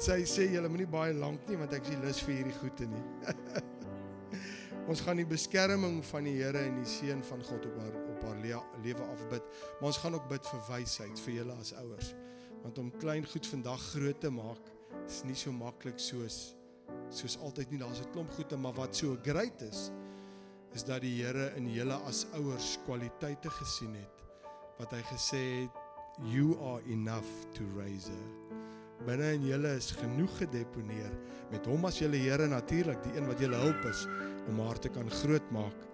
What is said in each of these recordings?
sy sê julle moenie baie lank nie want ek is lus vir hierdie goeie nie. ons gaan die beskerming van die Here en die seën van God op haar op haar lewe afbid, maar ons gaan ook bid vir wysheid vir julle as ouers. Want om klein goed vandag groot te maak is nie so maklik soos soos altyd nie. Daar's 'n klomp goede, maar wat so great is is dat die Here in julle as ouers kwaliteite gesien het wat hy gesê het you are enough to raise her. Binne in julle is genoeg gedeponeer met hom as julle Here natuurlik, die een wat julle help is om haar te kan grootmaak.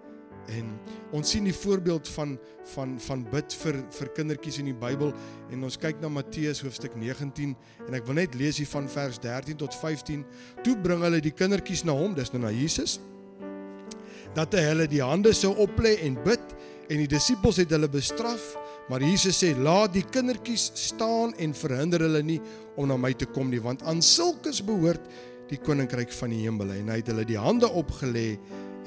En ons sien die voorbeeld van van van bid vir vir kindertjies in die Bybel en ons kyk na Matteus hoofstuk 19 en ek wil net lees hier van vers 13 tot 15. Toe bring hulle die kindertjies na hom, dis nou na Jesus. Dat hy hulle die hande sou oplê en bid en die disippels het hulle bestraf, maar Jesus sê: "Laat die kindertjies staan en verhinder hulle nie om na my te kom nie, want aan sulkes behoort die koninkryk van die hemel." En hy het hulle die hande opgelê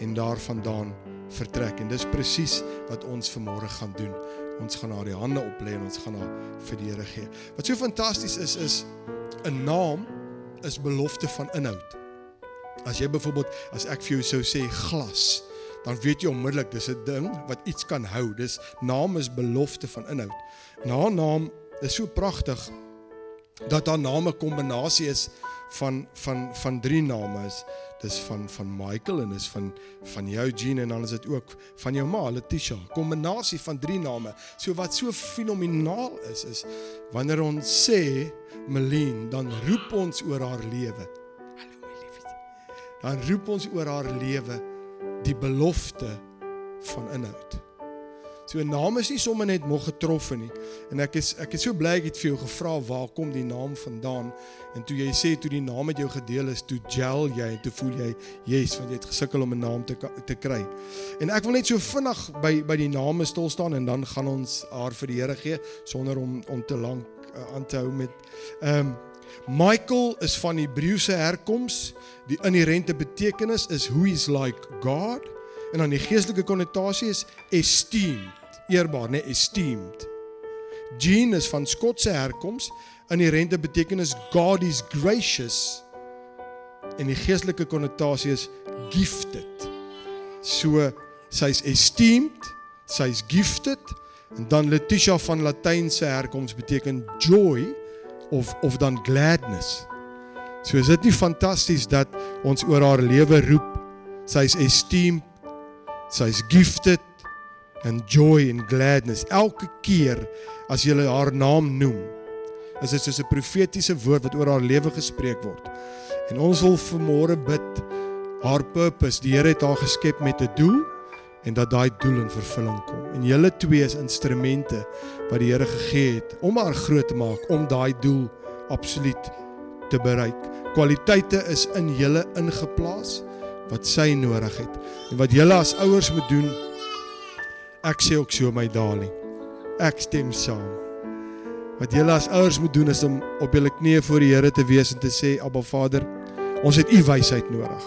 en daarvandaan vertrek en dis presies wat ons vanmôre gaan doen. Ons gaan haar die hande oplê en ons gaan haar vir die Here gee. Wat so fantasties is is 'n naam is belofte van inhoud. As jy byvoorbeeld as ek vir jou sou sê glas, dan weet jy onmiddellik dis 'n ding wat iets kan hou. Dis naam is belofte van inhoud. En haar naam is so pragtig dat haar naam 'n kombinasie is van van van drie name is. Dis van van Michael en is van van jou Jean en dan is dit ook van jou ma Letitia. Kombinasie van drie name. So wat so fenomenaal is is wanneer ons sê Meline dan roep ons oor haar lewe. Hallo my liefie. Dan roep ons oor haar lewe die belofte van inhoud So 'n naam is nie sommer net nog getroffen nie. En ek is ek is so bly ek het vir jou gevra waar kom die naam vandaan? En toe jy sê toe die naam met jou gedeel is, toe gel jy en toe voel jy yes, want jy het gesukkel om 'n naam te te kry. En ek wil net so vinnig by by die name stil staan en dan gaan ons haar vir die Here gee sonder om om te lank uh, aan te hou met ehm um, Michael is van Hebreëse herkoms. Die inherente betekenis is who is like God en dan die geestelike konnotasie is esteemed eerbaar, nê, nee, esteemed. Jean is van Skotse herkoms. Inherente betekenis God is gracious. En die geestelike konnotasie is gifted. So sy's esteemed, sy's gifted en dan Letitia van Latynse herkoms beteken joy of of dan gladness. So is dit nie fantasties dat ons oor haar lewe roep sy's esteemed, sy's gifted and joy and gladness. Elke keer as jy haar naam noem is dit soos 'n profetiese woord wat oor haar lewe gespreek word. En ons wil vanmôre bid haar purpose die Here het haar geskep met 'n doel en dat daai doel in vervulling kom en julle twee is instrumente wat die Here gegee het om haar groot te maak om daai doel absoluut te bereik kwaliteite is in julle ingeplaas wat sy nodig het en wat julle as ouers moet doen Ek sê ook so my darling. Ek stem saam. Wat julle as ouers moet doen is om op julle knieë voor die Here te wees en te sê Abba Vader, ons het u wysheid nodig.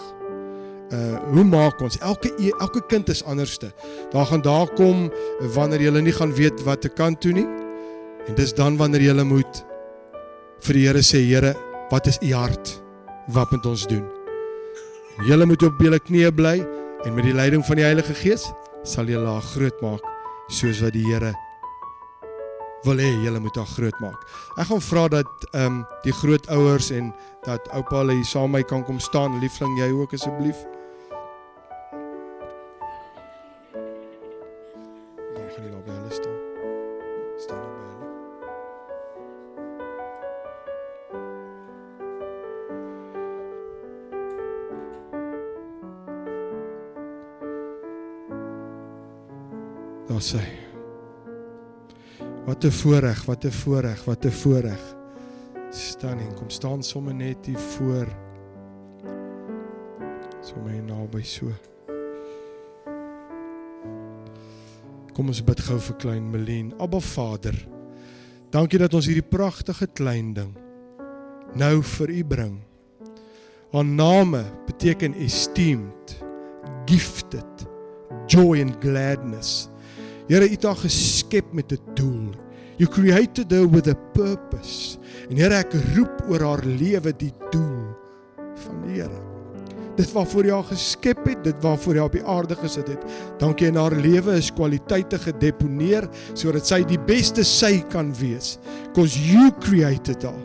Uh hoe maak ons elke e, elke kind is anderste. Daar gaan daar kom wanneer jy nie gaan weet wat te kan toe nie. En dis dan wanneer jy moet vir die Here sê Here, wat is u hart? Wat moet ons doen? Jy moet op julle knieë bly en met die leiding van die Heilige Gees sal julle haar groot maak soos wat die Here wil hê julle moet haar groot maak. Ek gaan vra dat ehm um, die grootouers en dat oupa hulle hier saam met my kan kom staan. Liefling, jy ook asseblief. Wat 'n voorreg, wat 'n voorreg, wat 'n voorreg. staan en kom staan sommer net hier voor. Sommer naby so. Kom ons bid gou vir klein Melien. Abba Vader. Dankie dat ons hierdie pragtige klein ding nou vir U bring. Haar name beteken esteemed, gifted, joy and gladness. Here, U het haar geskep met 'n doel. You created her with a purpose. En Here, ek roep oor haar lewe die doel van die Here. Dit waarvoor jy haar geskep het, dit waarvoor jy op die aarde gesit het. Dankie in haar lewe is kwaliteite gedeponeer sodat sy die beste sy kan wees. Because you created her.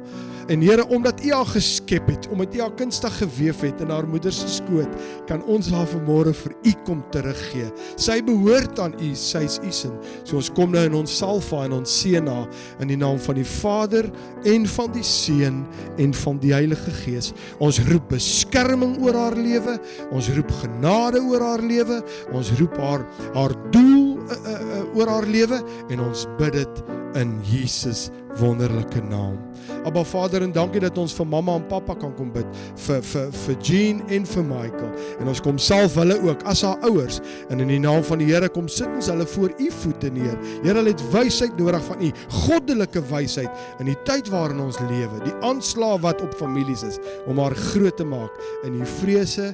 En Here, omdat U haar geskep het, omdat U haar kunstig gewewe het in haar moeder se skoot, kan ons haar vanmôre vir U kom teruggee. Sy behoort aan U, sy is U se. So ons kom nou in ons salva en ons seën haar in die naam van die Vader en van die Seun en van die Heilige Gees. Ons roep beskerming oor haar lewe, ons roep genade oor haar lewe, ons roep haar haar doel uh, uh, uh, oor haar lewe en ons bid dit in Jesus wonderlike naam. Abba Vader en dankie dat ons vir mamma en pappa kan kom bid vir vir vir Jean en vir Michael en ons kom self hulle ook as haar ouers en in die naam van die Here kom sit ons hulle voor u voete neer. Here, hulle het wysheid nodig van u, goddelike wysheid in die tyd waarin ons lewe. Die aanslag wat op families is om haar groot te maak in die vrese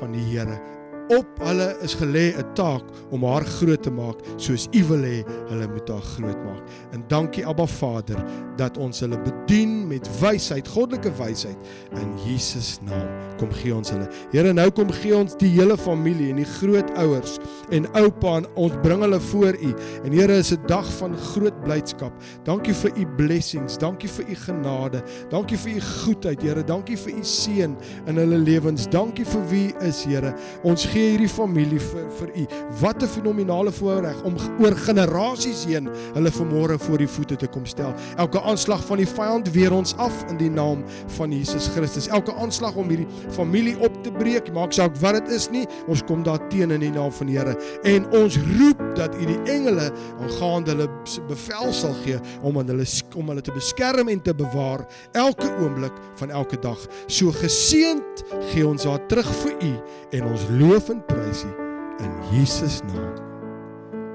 van die Here op hulle is gelê 'n taak om haar groot te maak soos U wil hê hulle moet haar groot maak. En dankie Abba Vader dat ons hulle bedien met wysheid, goddelike wysheid in Jesus naam. Kom gee ons hulle. Here, nou kom gee ons die hele familie en die grootouers en oupa en ons bring hulle voor U. En Here, is 'n dag van groot blydskap. Dankie vir U blessings, dankie vir U genade, dankie vir U goedheid, Here. Dankie vir U seën in hulle lewens. Dankie vir wie is Here. Ons gee hierdie familie vir vir u. Wat 'n fenominale voorreg om oor generasies heen hulle vanmôre voor die voete te kom stel. Elke aanslag van die vyand weer ons af in die naam van Jesus Christus. Elke aanslag om hierdie familie op te breek, maak saak wat dit is nie, ons kom daar teen in die naam van die Here en ons roep dat u die engele aangaande hulle bevel sal gee om aan hulle om hulle te beskerm en te bewaar elke oomblik van elke dag. So geseend gee ons haar terug vir u en ons loof loof en prys U in Jesus naam.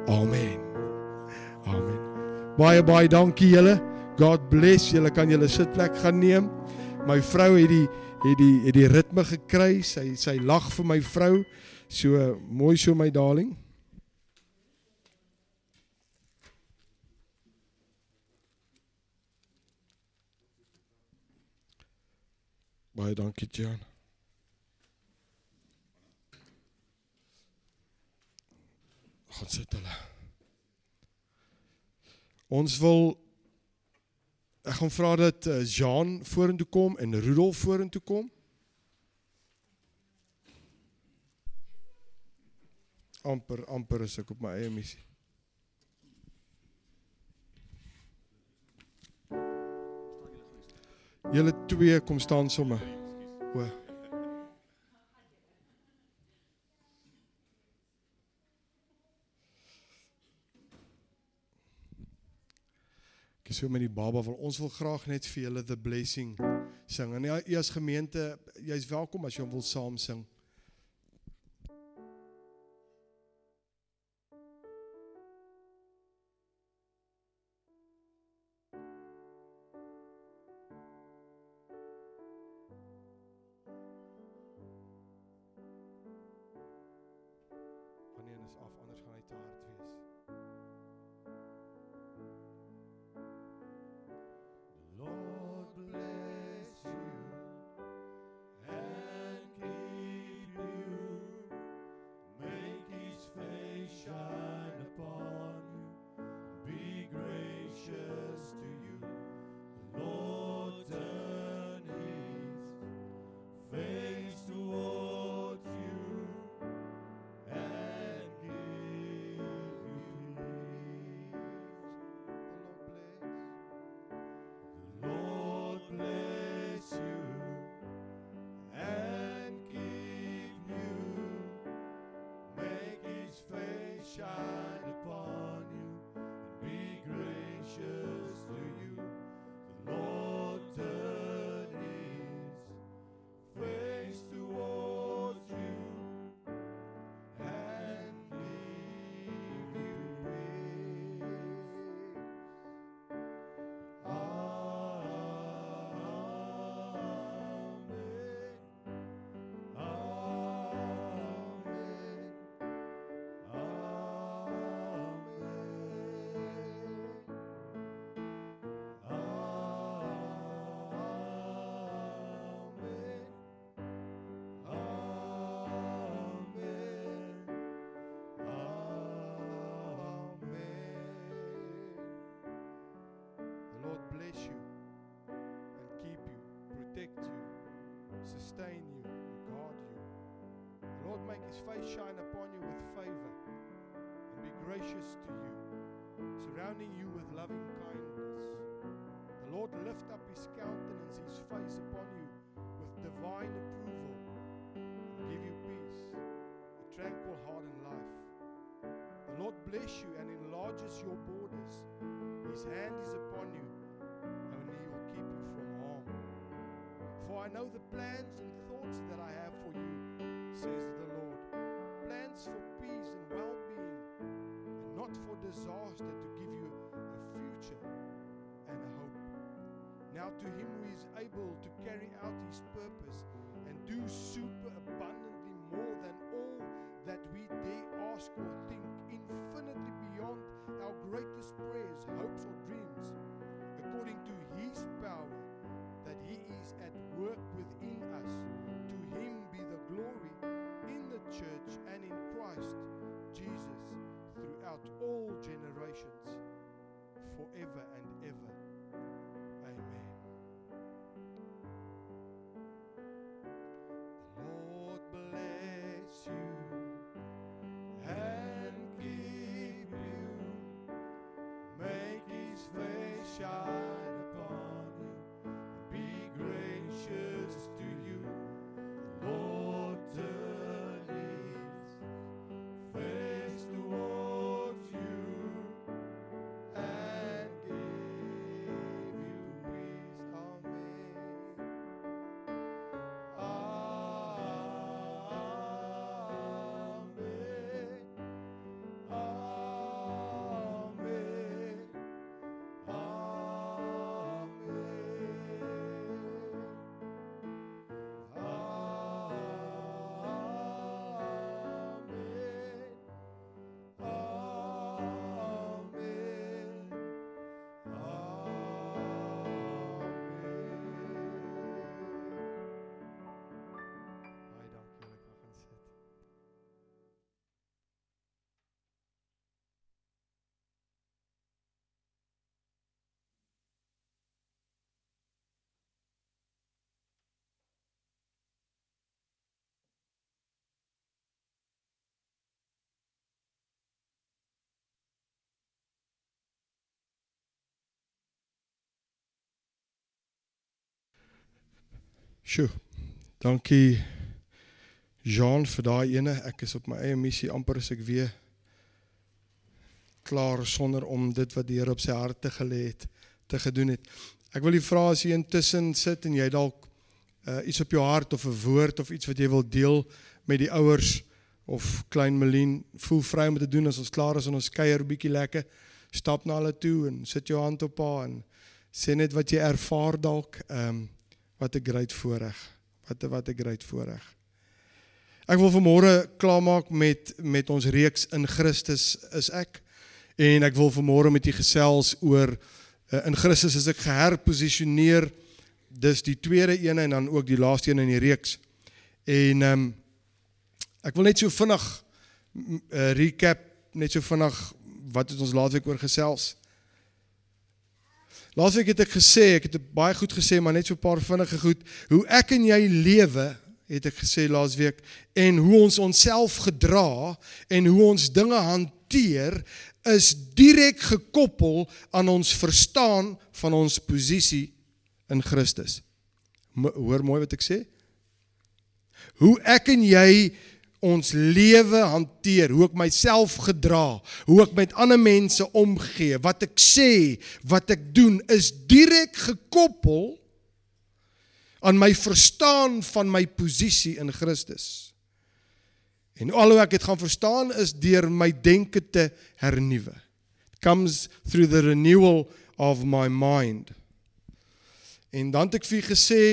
Amen. Amen. Baie baie dankie julle. God bless julle. Kan julle sitplek gaan neem? My vrou het die het die het die ritme gekry. Sy sy lag vir my vrou. So mooi so my darling. Baie dankie, Jan. Gaan sit hulle. Ons wil ek gaan vra dat uh, Jean vorentoe kom en Rudolf vorentoe kom. amper amper is ek op my eie missie. Julle twee kom staan sommer. O. so met die baba wil ons wil graag net vir julle the blessing sing. En ja, as gemeente, jy's welkom as jy wil saam sing. Make his face shine upon you with favor and be gracious to you, surrounding you with loving kindness. The Lord lift up his countenance, his face upon you with divine approval and give you peace, a tranquil heart and life. The Lord bless you and enlarges your borders. His hand is upon you, and he will keep you from harm. For I know the plans and thoughts that I have for you, says not for disaster, to give you a future and a hope. Now, to him who is able to carry out his purpose and do super abundantly more than all that we dare ask or think, infinitely beyond our greatest prayers, hopes, or dreams, according to his power that he is at work within us. To him be the glory in the church and in throughout all generations, forever and ever. Sjoe. Dankie Jean vir daai ene. Ek is op my eie missie amper as ek weer klaar sonder om dit wat die Here op sy hart te gelê het te gedoen het. Ek wil u vra as jy intussen sit en jy dalk uh, iets op jou hart of 'n woord of iets wat jy wil deel met die ouers of klein Melien, voel vry om dit te doen as ons klaar is en ons kuier bietjie lekker. Stap na hulle toe en sit jou hand op haar en sê net wat jy ervaar dalk. Ehm um, wat 'n great voorreg. Wat 'n wat 'n great voorreg. Ek wil vanmôre klaarmaak met met ons reeks in Christus is ek en ek wil vanmôre met u gesels oor uh, in Christus is ek geherposisioneer. Dis die tweede een en dan ook die laaste een in die reeks. En ehm um, ek wil net so vinnig uh, recap net so vinnig wat het ons laasweek oor gesels. Laasweek het ek gesê, ek het baie goed gesê, maar net so 'n paar vinnige goed, hoe ek en jy lewe, het ek gesê laasweek, en hoe ons onsself gedra en hoe ons dinge hanteer is direk gekoppel aan ons verstaan van ons posisie in Christus. Hoor mooi wat ek sê? Hoe ek en jy ons lewe hanteer, hoe ek myself gedra, hoe ek met ander mense omgee, wat ek sê, wat ek doen is direk gekoppel aan my verstaan van my posisie in Christus. En al hoe ek dit gaan verstaan is deur my denke te hernuwe. It comes through the renewal of my mind. En dan het ek vir gesê,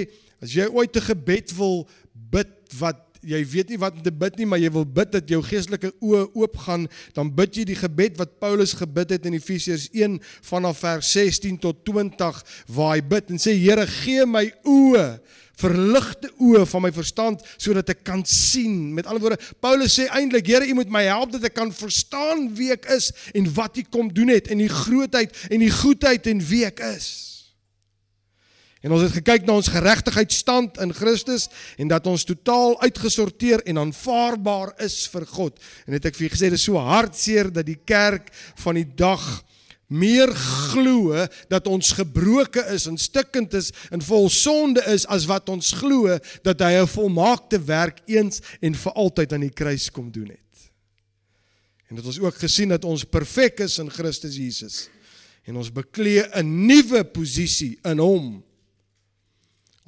as jy ooit 'n gebed wil bid wat jy weet nie wat om te bid nie, maar jy wil bid dat jou geestelike oë oopgaan, dan bid jy die gebed wat Paulus gebid het in Efesiërs 1 vanaf vers 16 tot 20 waar hy bid en sê Here, gee my oë verligte oë van my verstand sodat ek kan sien. Met ander woorde, Paulus sê eintlik, Here, U moet my help dat ek kan verstaan wie ek is en wat U kom doen het en die grootheid en die goedheid en wie ek is. En ons het gekyk na ons geregtigheidstand in Christus en dat ons totaal uitgesorteer en aanvaarbaar is vir God. En het ek vir julle gesê dis so hartseer dat die kerk van die dag meer glo dat ons gebroke is en stikkend is en vol sonde is as wat ons glo dat hy 'n volmaakte werk eens en vir altyd aan die kruis kom doen het. En dit ons ook gesien dat ons perfek is in Christus Jesus en ons beklee 'n nuwe posisie in hom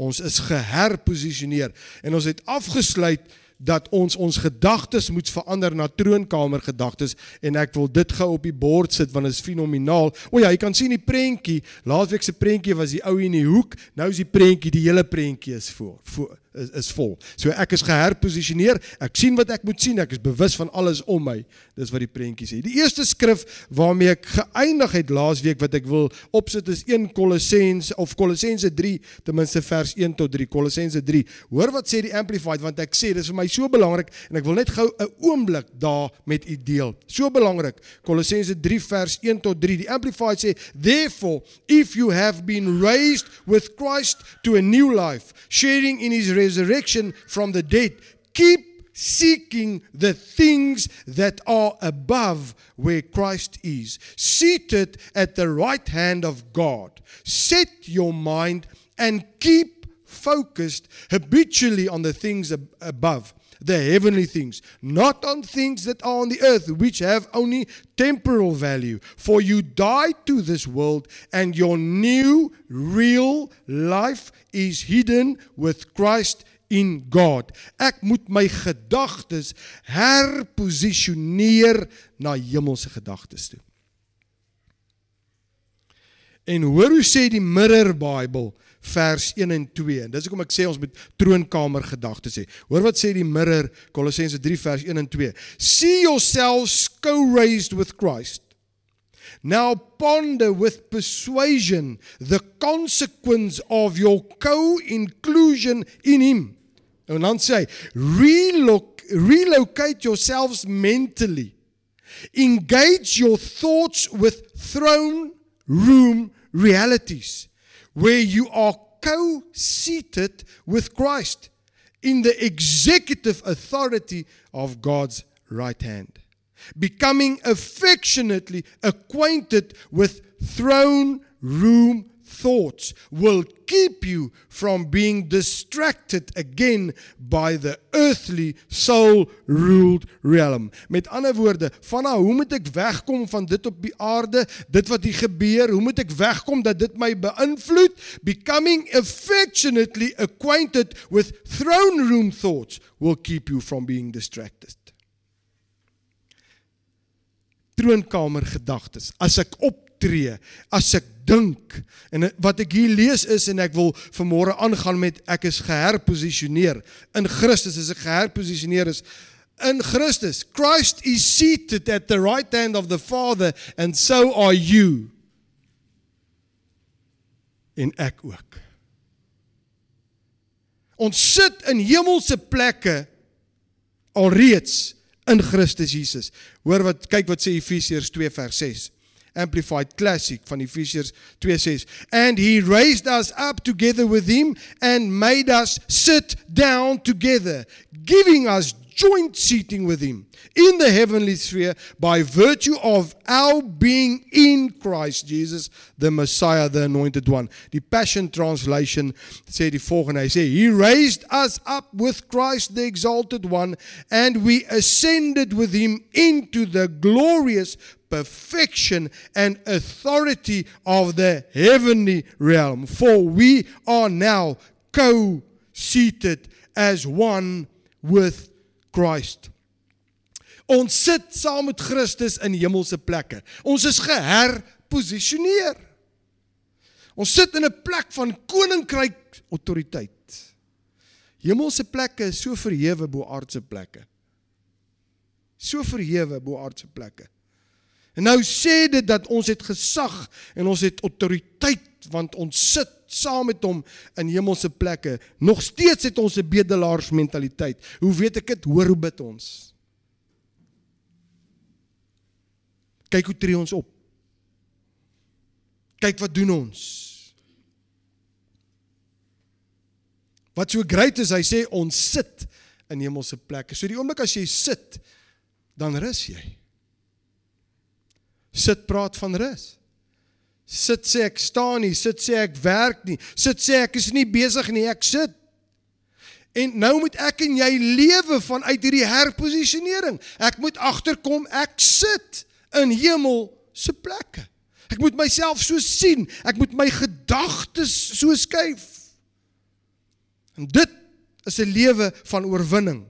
Ons is geherposisioneer en ons het afgesluit dat ons ons gedagtes moet verander na troonkamer gedagtes en ek wil dit gou op die bord sit want dit is fenomenaal. O ja, jy kan sien die prentjie, laasweek se prentjie was die ou in die hoek, nou is die prentjie, die hele prentjie is voor, voor is, is vol. So ek is geherposisioneer. Ek sien wat ek moet sien. Ek is bewus van alles om my. Dis wat die prentjie sê. Die eerste skrif waarmee ek geëindig het laasweek wat ek wil opsit is 1 Kolossense of Kolossense 3 ten minste vers 1 tot 3. Kolossense 3. Hoor wat sê die amplified want ek sê dis vir my so belangrik en ek wil net gou 'n oomblik daar met u deel. So belangrik. Kolossense 3 vers 1 tot 3. Die amplified sê therefore if you have been raised with Christ to a new life sharing in his resurrection from the dead, keep seeking the things that are above where Christ is, seated at the right hand of God. Set your mind and keep focused habitually on the things ab- above the heavenly things, not on things that are on the earth, which have only temporal value. For you died to this world, and your new, real life is hidden with Christ in God. Ek moet my gedagtes herposisioneer na hemelse gedagtes toe. En hoor hoe sê die Mirror Bible vers 1 en 2. En dis hoekom ek sê ons moet troonkamer gedagtes hê. Hoor wat sê die Mirror Kolossense 3 vers 1 en 2. See yourselves co-raised with Christ. Now ponder with persuasion the consequence of your co-inclusion in him. En dan sê hy, reloc relocate yourselves mentally. Engage your thoughts with throne room realities where you are co seated with Christ in the executive authority of God's right hand, becoming affectionately acquainted with throne room thoughts will keep you from being distracted again by the earthly soul ruled realm. Met ander woorde, van nou, hoe moet ek wegkom van dit op die aarde, dit wat hier gebeur, hoe moet ek wegkom dat dit my beïnvloed? Becoming affectionately acquainted with throne room thoughts will keep you from being distracted. Troonkamer gedagtes. As ek optree, as ek dink. En wat ek hier lees is en ek wil vanmôre aangaan met ek is geherposisioneer in Christus as ek geherposisioneer is in Christus. Christ is seated at the right hand of the Father and so are you. En ek ook. Ons sit in hemelse plekke alreeds in Christus Jesus. Hoor wat kyk wat sê Efesiërs 2 vers 6. Amplified Classic van Efesiërs 2:6 and he raised us up together with him and made us sit down together giving us joint seating with him in the heavenly sphere by virtue of our being in Christ Jesus the Messiah the anointed one die Passion translation sê die volgende hy sê he raised us up with Christ the exalted one and we ascended with him into the glorious perfection and authority of the heavenly realm. For we are now co seated as one with Christ. Ons sit saam met Christus in hemelse plekke. Ons is geherposisioneer. Ons sit in 'n plek van koninkryk autoriteit. Hemelse plekke is so verhewe bo aardse plekke. So verhewe bo aardse plekke. En nou sê dit dat ons het gesag en ons het autoriteit want ons sit saam met hom in hemelse plekke. Nog steeds het ons 'n bedelaars mentaliteit. Hoe weet ek dit? Hoor hoe bid ons. Kyk hoe tree ons op. Kyk wat doen ons. Wat so great is, hy sê ons sit in hemelse plekke. So die oomblik as jy sit, dan rus jy. Sit praat van rus. Sit sê ek staan nie, sit sê ek werk nie, sit sê ek is nie besig nie, ek sit. En nou moet ek en jy lewe vanuit hierdie herposisionering. Ek moet agterkom ek sit in hemel se plekke. Ek moet myself so sien. Ek moet my gedagtes so skuif. En dit is 'n lewe van oorwinning.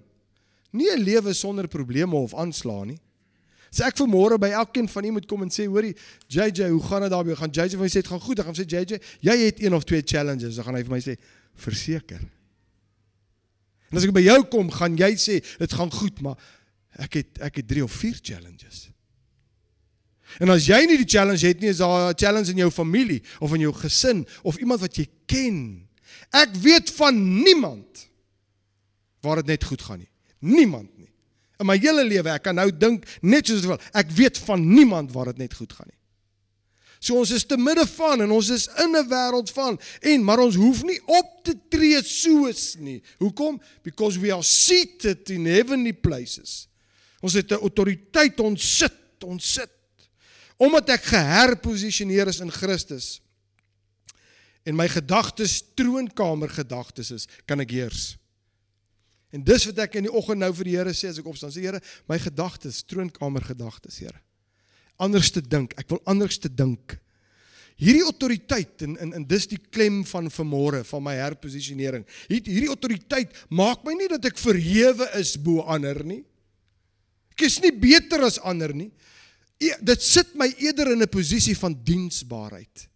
Nie 'n lewe sonder probleme of aanslae nie. As ek vanmôre by elkeen van u moet kom en sê, hoorie, JJ, hoe gaan dit daarby? Gaan JJ vir my sê dit gaan goed? Dan gaan sê JJ, jy het een of twee challenges. Dan gaan hy vir my sê, verseker. En as ek by jou kom, gaan jy sê dit gaan goed, maar ek het ek het 3 of 4 challenges. En as jy nie die challenge het nie, is daar 'n challenge in jou familie of in jou gesin of iemand wat jy ken. Ek weet van niemand waar dit net goed gaan nie. Niemand nie. In my hele lewe, ek kan nou dink net soos wil, ek weet van niemand waar dit net goed gaan nie. So ons is te midde van en ons is in 'n wêreld van en maar ons hoef nie op te tree soos nie. Hoekom? Because we are seated in heavenly places. Ons het 'n autoriteit ons sit, ons sit omdat ek geherposisioneer is in Christus en my gedagtes troonkamer gedagtes is, kan ek heers. En dis wat ek in die oggend nou vir die Here sê as ek opstaan. Sê Here, my gedagtes, troonkamer gedagtes, Here. Anders te dink. Ek wil anders te dink. Hierdie autoriteit en en en dis die klem van vanmôre van my herposisionering. Hierdie autoriteit maak my nie dat ek verhewe is bo ander nie. Ek is nie beter as ander nie. E, dit sit my eerder in 'n posisie van diensbaarheid.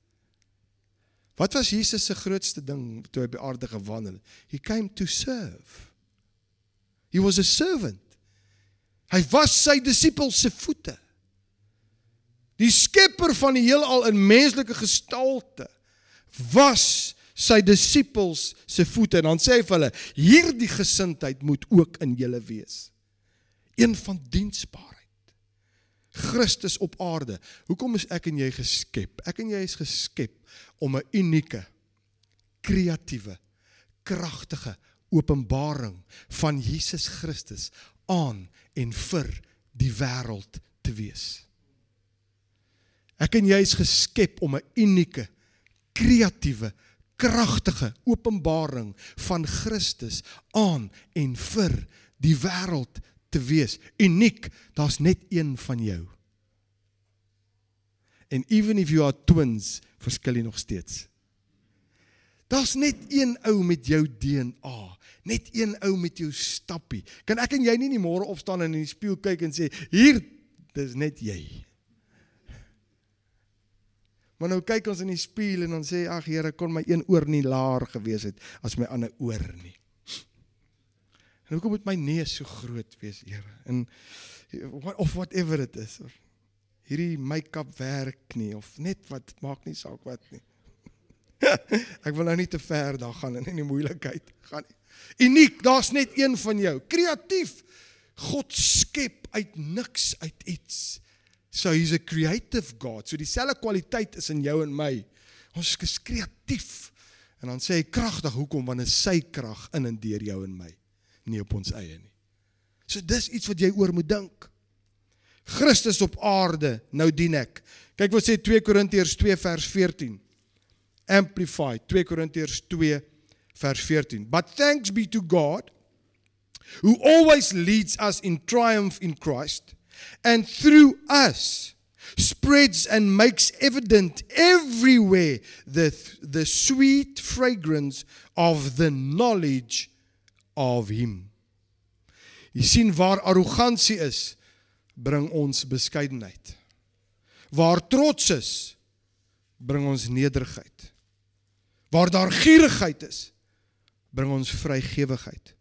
Wat was Jesus se grootste ding toe hy op aarde gewandel het? He came to serve. He was a servant. Hy was sy disippels se voete. Die skepper van die heelal in menslike gestalte was sy disippels se voete en dan sê hy vir hulle hierdie gesindheid moet ook in julle wees. Een van diensbaarheid. Christus op aarde. Hoekom is ek en jy geskep? Ek en jy is geskep om 'n unieke, kreatiewe, kragtige openbaring van Jesus Christus aan en vir die wêreld te wees. Ek en jy is geskep om 'n unieke, kreatiewe, kragtige openbaring van Christus aan en vir die wêreld te wees. Uniek, daar's net een van jou. En even if you are twins, verskil jy nog steeds. Daar's net een ou met jou DNA, net een ou met jou stappie. Kan ek en jy nie nie môre opstaan en in die spieël kyk en sê, "Hier, dis net jy." Maar nou kyk ons in die spieël en dan sê, "Ag Here, kon my een oor nie laer gewees het as my ander oor nie." En hoekom moet my neus so groot wees, Here? En of whatever it is. Hierdie make-up werk nie of net wat maak nie saak wat nie. Ek wil nou nie te ver daar gaan in die moeilikheid gaan nie. Uniek, daar's net een van jou. Kreatief. God skep uit niks uit iets. So he's a creative God. So dieselfde kwaliteit is in jou en my. Ons is kreatief. En dan sê hy kragtig, hoekom? Want is sy krag in en deur jou en my nie op ons eie nie. So dis iets wat jy oor moet dink. Christus op aarde, nou dien ek. Kyk wat sê 2 Korintiërs 2 vers 14. Amplified 2 Korintiërs 2 vers 14. But thanks be to God who always leads us in triumph in Christ and through us spreads and makes evident everywhere the the sweet fragrance of the knowledge of him. Jy sien waar arrogansie is, bring ons beskeidenheid. Waar trots is, bring ons nederigheid. Waar daar gierigheid is, bring ons vrygewigheid.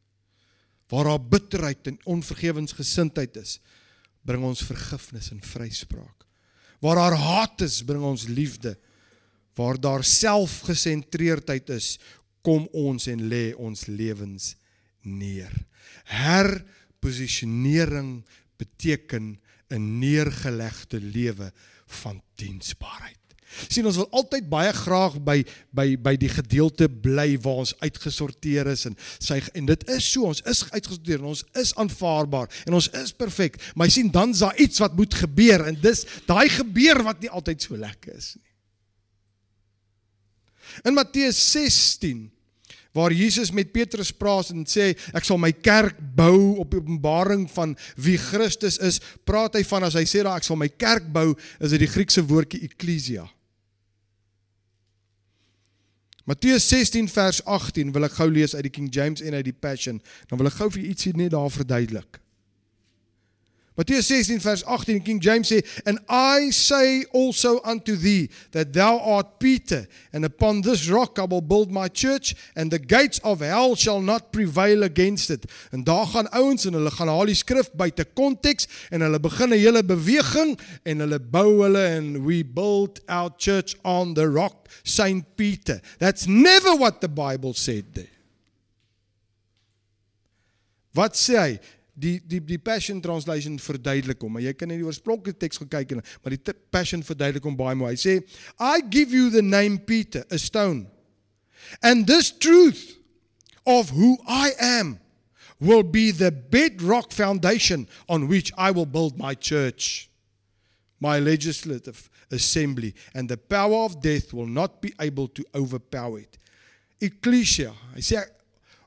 Waar daar bitterheid en onvergewensgesindheid is, bring ons vergifnis en vryspraak. Waar daar haat is, bring ons liefde. Waar daar selfgesentreerdheid is, kom ons en lê ons lewens neer. Herposisionering beteken 'n neergelegde lewe van diensbaarheid. Sien ons wil altyd baie graag by by by die gedeelte bly waar ons uitgesorteer is en sy en dit is so ons is uitgesorteer en ons is aanvaarbaar en ons is perfek maar sien dan's daar iets wat moet gebeur en dis daai gebeur wat nie altyd so lekker is nie In Matteus 16 waar Jesus met Petrus praat en sê ek sal my kerk bou op die openbaring van wie Christus is, praat hy van as hy sê dat ek sal my kerk bou, is dit die Griekse woordjie ekklesia. Matteus 16 vers 18 wil ek gou lees uit die King James en uit die Passion. Dan wil ek gou vir ietsie net daar verduidelik. Matthew 16 verse 18 King James sê and I say also unto thee that thou art Peter and upon this rock I will build my church and the gates of hell shall not prevail against it. En daar gaan ouens en hulle gaan haal die skrif buite konteks en hulle begin 'n hele beweging en hulle bou hulle en we build our church on the rock Saint Peter. That's never what the Bible said there. Wat sê hy? Die die die Passion Translation verduidelik hom, maar jy kan net die oorspronklike teks gaan kyk en maar die Passion verduidelik hom baie mooi. Hy sê, "I give you the name Peter, a stone. And this truth of who I am will be the bedrock foundation on which I will build my church, my legislative assembly, and the power of death will not be able to overpower it." Ecclesia. Hy sê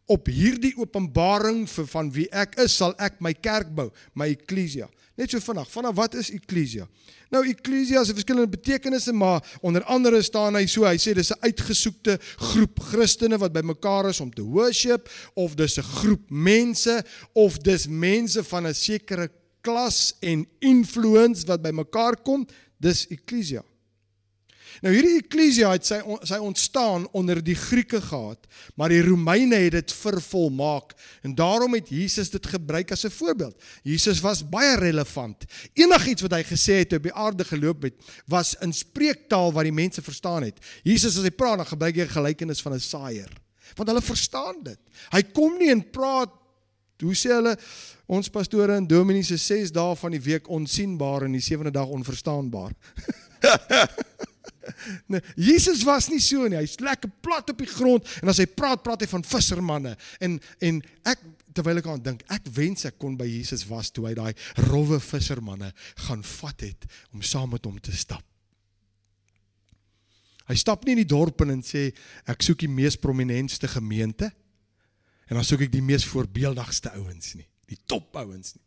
op hierdie openbaring vir van wie ek is, sal ek my kerk bou, my eklesia. Net so vinnig, vanaf wat is eklesia? Nou eklesia het verskillende betekenisse, maar onder andere staan hy so, hy sê dis 'n uitgesoekte groep Christene wat bymekaar is om te worship of dis 'n groep mense of dis mense van 'n sekere klas en influence wat bymekaar kom, dis eklesia. Nou hierdie eklesia het sy sy ontstaan onder die Grieke gehad, maar die Romeine het dit vervolmaak en daarom het Jesus dit gebruik as 'n voorbeeld. Jesus was baie relevant. Enigiets wat hy gesê het op die aarde geloop het, was in spreektaal wat die mense verstaan het. Jesus as hy praat, dan gebruik hy 'n gelykenis van 'n saaier, want hulle verstaan dit. Hy kom nie en praat hoe sê hulle ons pastore en dominees se 6 dae van die week onsienbaar en die 7de dag onverstaanbaar. Nee, Jesus was nie so nie. Hy's lekker plat op die grond en as hy praat, praat hy van vissermanne. En en ek terwyl ek aan dink, ek wens ek kon by Jesus was toe hy daai rowwe vissermanne gaan vat het om saam met hom te stap. Hy stap nie in die dorp in en sê ek soek die mees prominentste gemeente en dan soek ek die mees voorbeeldigste ouens nie, die top ouens nie.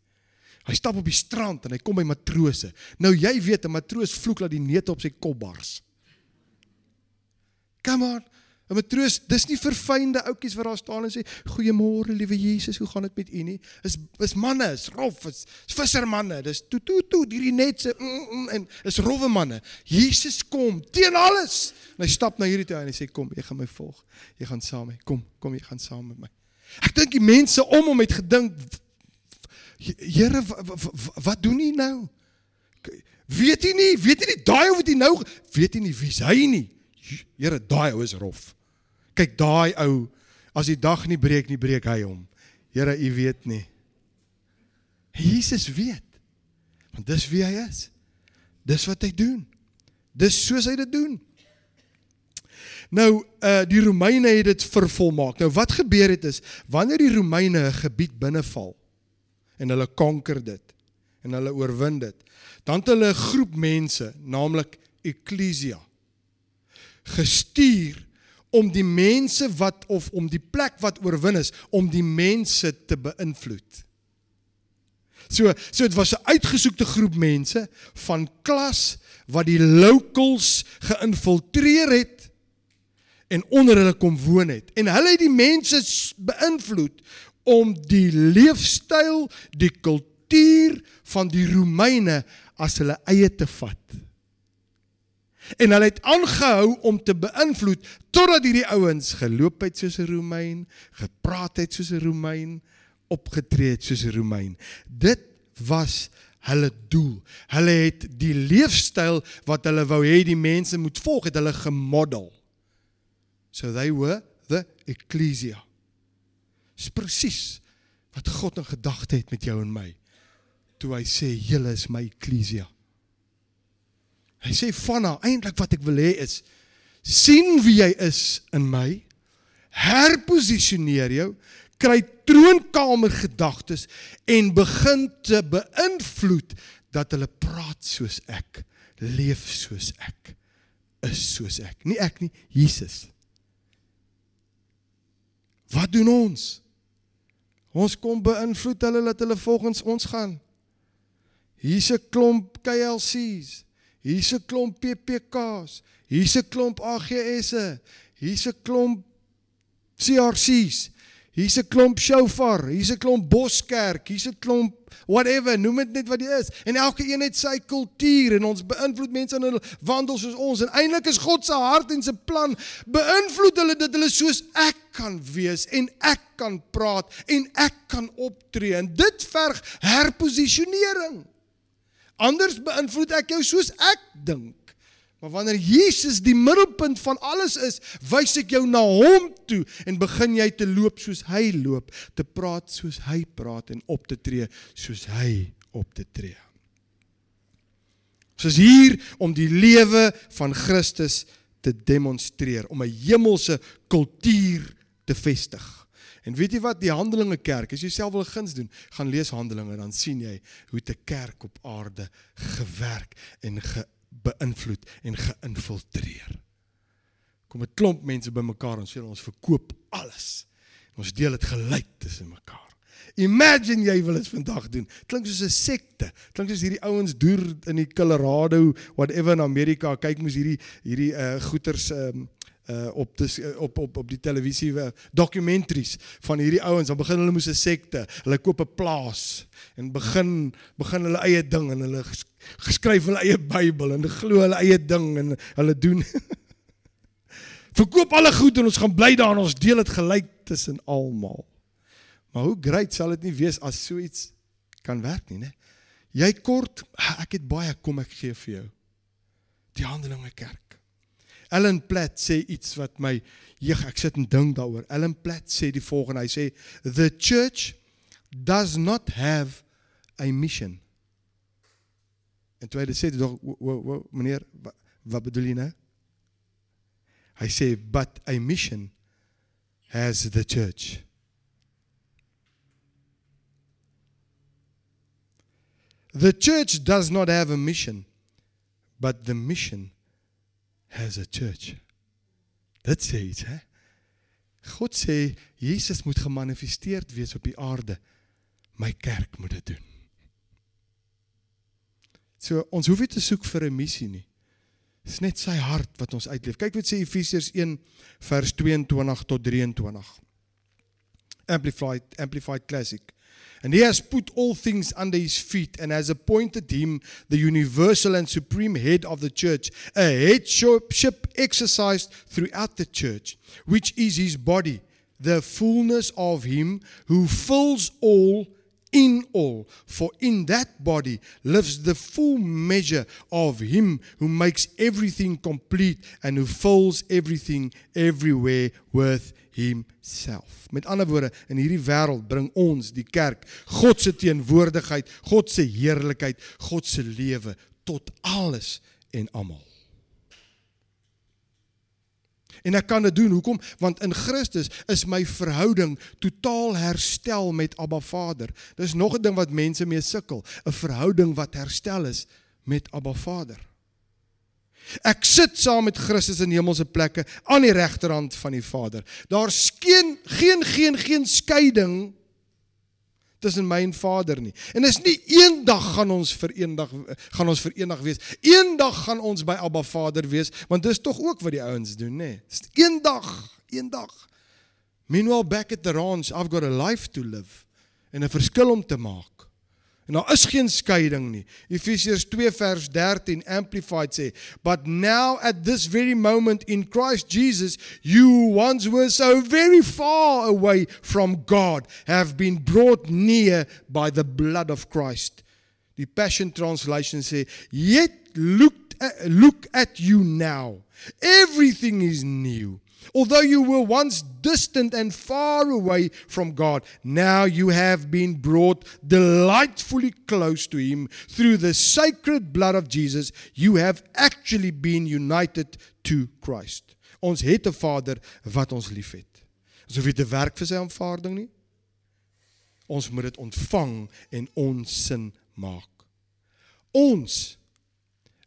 Hy stap op die strand en hy kom by matrose. Nou jy weet 'n matroos vloek dat die neute op sy kop bars. Come on. 'n Matroos, dis nie verfynde ouetjies wat daar staan en sê goeiemôre liewe Jesus, hoe gaan dit met u nie? Is is manne, is rof, is, is vissermanne, dis toe toe toe hierdie netse mm, mm, en is rowwe manne. Jesus kom teen alles. En hy stap na hierdie toe en hy sê kom, jy gaan my volg. Jy gaan saam met my. Kom, kom jy gaan saam met my. Ek dink die mense om hom het gedink Here wat doen hy nou? Weet hy nie, weet hy nie daai ou wat hy nou weet hy nie wie's hy nie. Here, daai ou is rof. Kyk, daai ou, as die dag nie breek nie, breek hy hom. Here, u weet nie. Jesus weet. Want dis wie hy is. Dis wat hy doen. Dis soos hy dit doen. Nou, uh die Romeine het dit vervolmaak. Nou wat gebeur het is wanneer die Romeine 'n gebied binneval en hulle konker dit en hulle oorwin dit, dan het hulle 'n groep mense, naamlik ekklesia gestuur om die mense wat of om die plek wat oorwin is om die mense te beïnvloed. So so dit was 'n uitgesoekte groep mense van klas wat die locals geïnfiltreer het en onder hulle kom woon het. En hulle het die mense beïnvloed om die leefstyl, die kultuur van die Romeine as hulle eie te vat en hulle het aangehou om te beïnvloed totdat hierdie ouens geloop het soos 'n Romein, gepraat het soos 'n Romein, opgetree het soos 'n Romein. Dit was hulle doel. Hulle het die leefstyl wat hulle wou hê die mense moet volg, het hulle gemodel. So they were the ecclesia. Dis presies wat God in gedagte het met jou en my toe hy sê julle is my ecclesia. Hy sê vanna, eintlik wat ek wil hê is sien wie jy is in my. Herposisioneer jou, kry troonkamer gedagtes en begin te beïnvloed dat hulle praat soos ek, leef soos ek, is soos ek. Nie ek nie, Jesus. Wat doen ons? Ons kom beïnvloed hulle dat hulle volgens ons gaan. Hier's 'n klomp KLC's. Hier's 'n klomp PPK's. Hier's 'n klomp AGS'e. Hier's 'n klomp CRC's. Hier's 'n klomp shofar, hier's 'n klomp boskerk, hier's 'n klomp whatever, noem dit net wat dit is. En elke een het sy kultuur en ons beïnvloed mense in hulle wandel soos ons. En eintlik is God se hart en se plan beïnvloed hulle dat hulle soos ek kan wees en ek kan praat en ek kan optree. En dit verg herposisionering. Anders beïnvloed ek jou soos ek dink. Maar wanneer Jesus die middelpunt van alles is, wys ek jou na hom toe en begin jy te loop soos hy loop, te praat soos hy praat en op te tree soos hy op te tree. Ons is hier om die lewe van Christus te demonstreer, om 'n hemelse kultuur te vestig. En weet jy wat die Handelinge Kerk, as jy self wil guns doen, gaan lees Handelinge, dan sien jy hoe 'n kerk op aarde gewerk en ge beïnvloed en geïnfiltreer. Kom 'n klomp mense bymekaar en sê ons verkoop alles. Ons deel dit gelyk tussen mekaar. Imagine jy wil dit vandag doen. Klink soos 'n sekte. Klink soos hierdie ouens deur in die Colorado, whatever in Amerika, kyk mos hierdie hierdie uh goeters um uh op dis op op op die televisie uh, documentaries van hierdie ouens. Dan begin hulle moes 'n sekte. Hulle koop 'n plaas en begin begin hulle eie ding en hulle geskryf hulle eie Bybel en glo hulle eie ding en hulle doen verkoop alle goed en ons gaan bly daar en ons deel dit gelyk tussen almal. Maar hoe great sal dit nie wees as so iets kan werk nie, né? Jy kort, ek het baie kom ek gee vir jou. Die Handelinge Kerk. Ellen Platt sê iets wat my jeg ek sit en dink daaroor. Ellen Platt sê die volgende, hy sê the church does not have a mission. En toe hy dit sê, dog meneer, wat, wat bedoel jy nou? Hy sê but a mission has the church. The church does not have a mission, but the mission has a church. Dit sê iets, hè? God sê Jesus moet gemanifesteerd wees op die aarde. My kerk moet dit doen. So ons hoef nie te soek vir 'n missie nie. Dit is net sy hart wat ons uitleef. Kyk wat sê Efesiërs 1 vers 22 tot 23. Amplified Amplified Classic. And he has put all things under his feet and has appointed him the universal and supreme head of the church, a headship exercised throughout the church, which is his body, the fullness of him who fills all in all. For in that body lives the full measure of Him who makes everything complete and who fills everything everywhere with Himself. Met ander woorde, in hierdie wêreld bring ons die kerk God se teenwoordigheid, God se heerlikheid, God se lewe tot alles en almal. En ek kan dit doen. Hoekom? Want in Christus is my verhouding totaal herstel met Abba Vader. Dis nog 'n ding wat mense mee sukkel, 'n verhouding wat herstel is met Abba Vader. Ek sit saam met Christus in hemelse plekke aan die regterhand van die Vader. Daar's geen geen geen geen skeiding tussen my en Vader nie. En is nie eendag gaan ons verendag gaan ons verenig wees. Eendag gaan ons by Abba Vader wees, want dis tog ook wat die ouens doen, nê. Dis eendag, eendag. Meanwhile back at the ranch, I've got a life to live en 'n verskil om te maak. En daar is geen skeiding nie. Efesiërs 2 vers 13 amplified sê, "But now at this very moment in Christ Jesus, you once were so very far away from God, have been brought near by the blood of Christ." Die Passion Translation sê, "Yet look at, look at you now. Everything is new." Although you were once distant and far away from God, now you have been brought delightfully close to Him through the sacred blood of Jesus. You have actually been united to Christ. Ons het 'n Vader wat ons liefhet. Ons hoef nie te werk vir sy aanvaarding nie. Ons moet dit ontvang en ons sin maak. Ons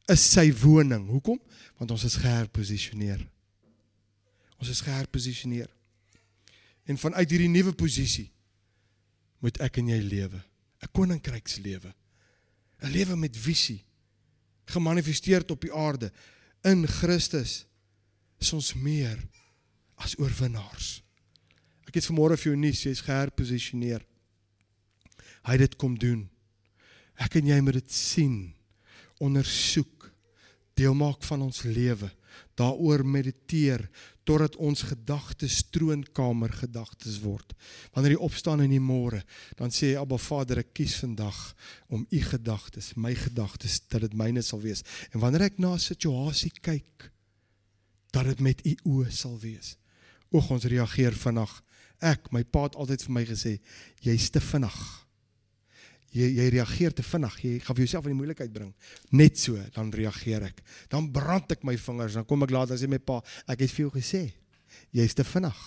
is sy woning. Hoekom? Want ons is geherposisioneer. Ons is geherposisioneer. En vanuit hierdie nuwe posisie moet ek en jy lewe, 'n koninkrykslewe. 'n Lewe met visie, gemanifesteer op die aarde in Christus. Is ons meer as oorwinnaars. Ek het vanmôre vir jou nuus, jy's geherposisioneer. Hy het dit kom doen. Ek en jy moet dit sien, ondersoek, deel maak van ons lewe, daaroor mediteer, totdat ons gedagtes troonkamer gedagtes word. Wanneer jy opstaan in die môre, dan sê jy Abba Vader, ek kies vandag om u gedagtes, my gedagtes dat dit myne sal wees. En wanneer ek na 'n situasie kyk, dat dit met u oë sal wees. Oog ons reageer vinnig. Ek, my pa het altyd vir my gesê, jy's te vinnig jy jy reageer te vinnig. Jy gaan vir jouself in die moeilikheid bring. Net so dan reageer ek. Dan brand ek my vingers, dan kom ek later sê my pa, ek het vir jou gesê, jy's te vinnig.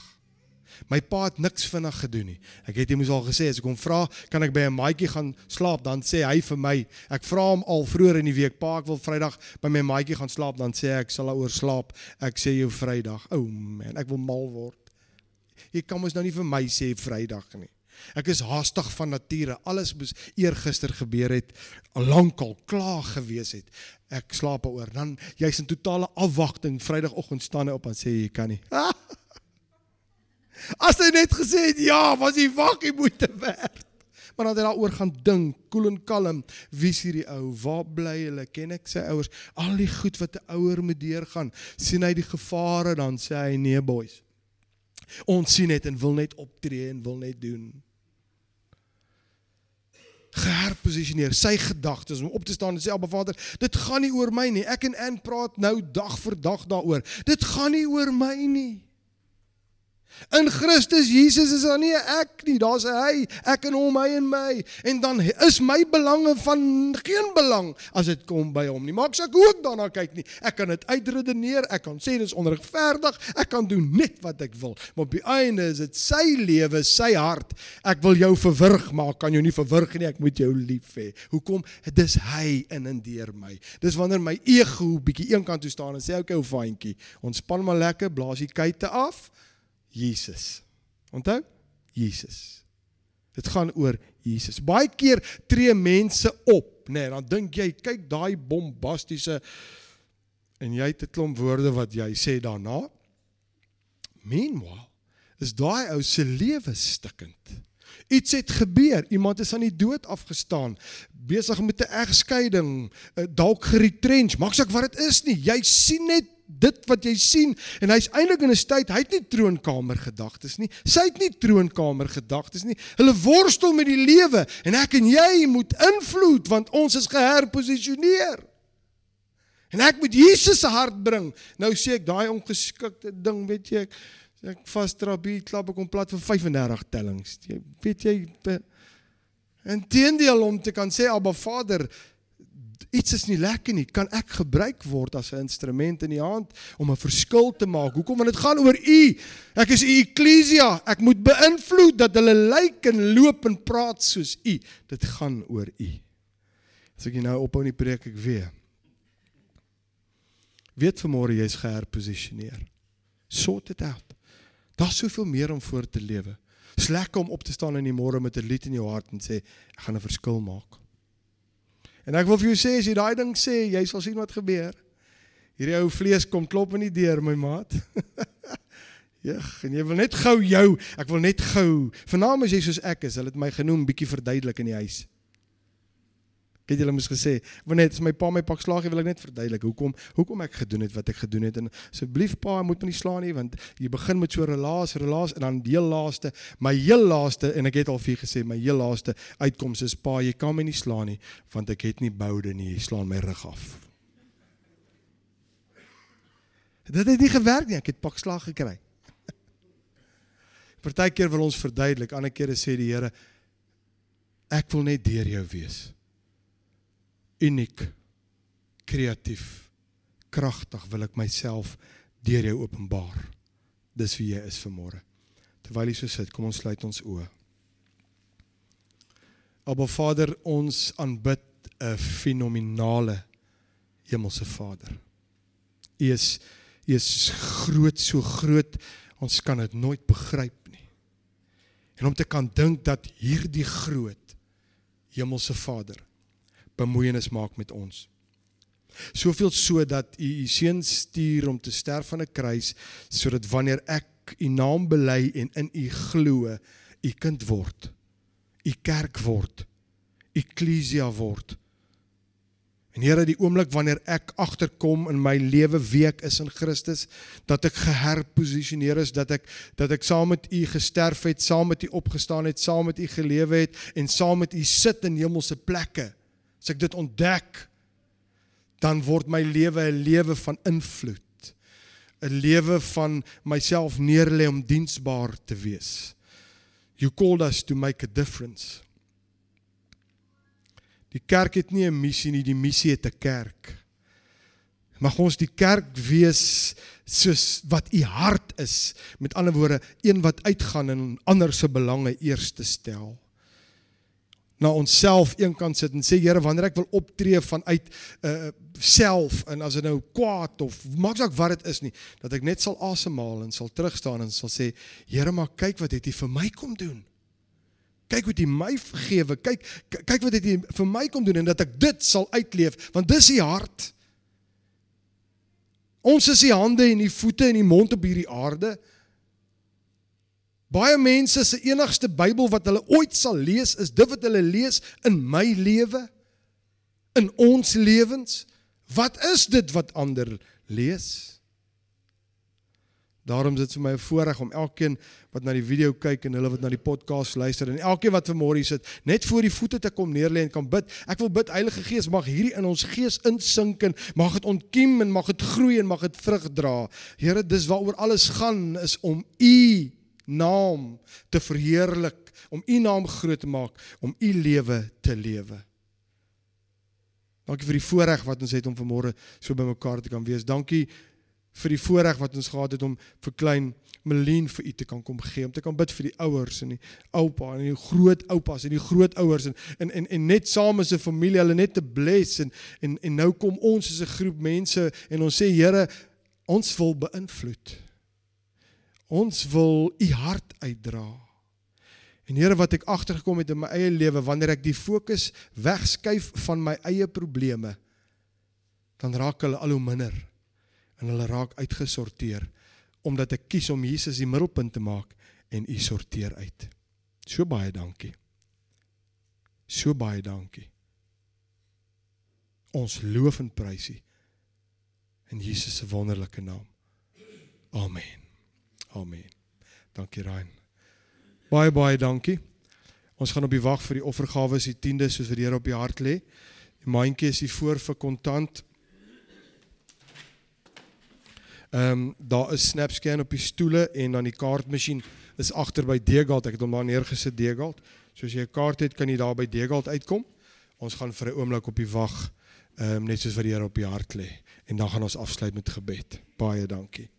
My pa het niks vinnig gedoen nie. Ek het hom al gesê as ek hom vra, kan ek by 'n maatjie gaan slaap, dan sê hy vir my, ek vra hom al vroeër in die week, pa, ek wil Vrydag by my maatjie gaan slaap, dan sê ek sal daaroor slaap. Ek sê jou Vrydag. O oh man, ek wil mal word. Jy kan mos nou nie vir my sê Vrydag nie. Ek is haastig van nature. Alles moes eergister gebeur het, lankal klaar gewees het. Ek slaap oor. Dan jy's in totale afwagting. Vrydagoggend staan hy op en sê jy kan nie. As hy net gesê het ja, was hy hy moet te werk. Maar dan het hy daaroor gaan dink, koel en kalm. Wie is hierdie ou? Waar bly hulle? Ken ek sy ouers? Al die goed wat 'n ouer moet deurgaan. sien hy die gevare dan sê hy nee boys. Ons sien net en wil net optree en wil net doen geherposisioneer sy gedagtes om op te staan en sê Abba Vader, dit gaan nie oor my nie. Ek en Ann praat nou dag vir dag daaroor. Dit gaan nie oor my nie. In Christus Jesus is daar nie ek nie, daar's hy, ek en hom, hy en my. En dan is my belange van geen belang as dit kom by hom nie. Maar ek sê ek daarna kyk nie. Ek kan dit uitredeneer, ek kan sê dis onregverdig, ek kan doen net wat ek wil. Maar op die einde is dit sy lewe, sy hart. Ek wil jou verwrig, maar ek kan jou nie verwrig nie, ek moet jou lief hê. Hoekom? Dis hy in en deur my. Dis wanneer my ego bietjie eenkant toe staan en sê okay, ou vaantjie, ontspan maar lekker, blaas die kuite af. Jesus. Onthou? Jesus. Dit gaan oor Jesus. Baie keer tree mense op, nê, nee, dan dink jy, kyk daai bombastiese en jy het 'n klomp woorde wat jy sê daarna. Meanwhile, is daai ou se lewe stikkend. Iets het gebeur. Iemand is aan die dood afgestaan. Besig met 'n egskeiding, eh, dalk geretrench. Maak saak wat dit is nie. Jy sien net dit wat jy sien en hy's eintlik in 'n tyd hy het nie troonkamer gedagtes nie. Sy het nie troonkamer gedagtes nie. Hulle worstel met die lewe en ek en jy moet invloed want ons is geherposisioneer. En ek moet Jesus se hart bring. Nou sê ek daai ongeskikte ding weet jy ek ek vastrabie klap ek hom plat vir 35 tellings. Jy weet jy inteendeel om te kan sê Abba Vader iets is nie lekker nie, kan ek gebruik word as 'n instrument in die hand om 'n verskil te maak. Hoekom? Want dit gaan oor u. Ek is u eklesia. Ek moet beïnvloed dat hulle lyk en loop en praat soos u. Dit gaan oor u. As ek nou ophou in die preek ek weer. Weet vanmôre jy's geherposisioneer. Sort it out. Daar's soveel meer om voor te lewe. Dis lekker om op te staan in die môre met 'n lied in jou hart en sê ek gaan 'n verskil maak. En ek wil vir jou sê as jy daai ding sê, jy sal sien wat gebeur. Hierdie ou vlees kom klop in die deur, my maat. Jeg, en jy wil net gou jou, ek wil net gou. Vanaand as jy soos ek is, hulle het my genoem bietjie verduidelik in die huis. Ek het julle mos gesê, wanneer as my pa my pak slaag, wil ek net verduidelik hoekom hoekom ek gedoen het wat ek gedoen het en asseblief pa, moet my nie slaan nie want jy begin met so relaas, relaas en dan deel laaste, my heel laaste en ek het al vir gesê, my heel laaste uitkoms is pa, jy kan my nie slaan nie want ek het nie boude nie, jy slaan my rug af. Dit het nie gewerk nie, ek het pak slag gekry. Partykeer wil ons verduidelik, ander kere sê die Here ek wil net deur jou wees. Uniek, kreatief, kragtig wil ek myself deur jou openbaar. Dis wie jy is vanmôre. Terwyl jy so sit, kom ons sluit ons oë. Aba Vader, ons aanbid 'n fenominale hemelse Vader. U is U is groot, so groot, ons kan dit nooit begryp nie. En om te kan dink dat hierdie groot hemelse Vader bemoeienis maak met ons. Soveel so dat U U seun stuur om te sterf aan 'n kruis sodat wanneer ek U naam bely en in U glo, U kind word. U kerk word. Ekklesia word En Here, die oomblik wanneer ek agterkom in my lewe week is in Christus, dat ek geherposisioneer is, dat ek dat ek saam met U gesterf het, saam met U opgestaan het, saam met U gelewe het en saam met U sit in hemelse plekke. As ek dit ontdek, dan word my lewe 'n lewe van invloed. 'n Lewe van myself neerlê om diensbaar te wees. You called us to make a difference. Die kerk het nie 'n missie nie, die missie het 'n kerk. Mag ons die kerk wees soos wat u hart is, met ander woorde, een wat uitgaan en ander se belange eerste stel. Na onsself eenkant sit en sê Here, wanneer ek wil optree vanuit uh, self en as dit nou kwaad of maak saak wat dit is nie, dat ek net sal asemhaal en sal terugstaan en sal sê, Here, maar kyk wat het U vir my kom doen. Kyk wat hy my vergewe. Kyk kyk wat het hy vir my kom doen en dat ek dit sal uitleef want dis die hart. Ons is die hande en die voete en die mond op hierdie aarde. Baie mense se enigste Bybel wat hulle ooit sal lees is dit wat hulle lees in my lewe in ons lewens. Wat is dit wat ander lees? Daarom is dit vir my 'n voorreg om elkeen wat na die video kyk en hulle wat na die podcast luister en elkeen wat vanmôre hier sit, net voor die voete te kom neerlê en kan bid. Ek wil bid Heilige Gees, mag hierdie in ons gees insink en mag dit ontkiem en mag dit groei en mag dit vrug dra. Here, dis waaroor alles gaan is om U naam te verheerlik, om U naam groot te maak, om U lewe te lewe. Dankie vir die voorreg wat ons het om vanmôre so bymekaar te kan wees. Dankie vir die voorreg wat ons gehad het om vir klein Melien vir u te kan kom gee om te kan bid vir die ouers en die oupa en die grootoupas en die grootouers en en en, en net saam as 'n familie hulle net te bless en en en nou kom ons as 'n groep mense en ons sê Here ons wil beïnvloed. Ons wil u hart uitdra. En Here wat ek agtergekom het in my eie lewe wanneer ek die fokus wegskuif van my eie probleme dan raak hulle al hoe minder en hulle raak uitgesorteer omdat ek kies om Jesus die middelpunt te maak en u sorteer uit. So baie dankie. So baie dankie. Ons loof en prys U in Jesus se wonderlike naam. Amen. Amen. Dankie Rein. Baie baie dankie. Ons gaan op die wag vir die offergawe se 10de soos wat die Here op die hart lê. Die mandjie is hier voor vir kontant Ehm um, daar is SnapScan op die stoele en dan die kaartmasjien is agter by Degalt. Ek het hom daar neergesit Degalt. So as jy 'n kaart het, kan jy daar by Degalt uitkom. Ons gaan vir 'n oomblik op die wag ehm um, net soos wat die Here op die hart lê en dan gaan ons afsluit met gebed. Baie dankie.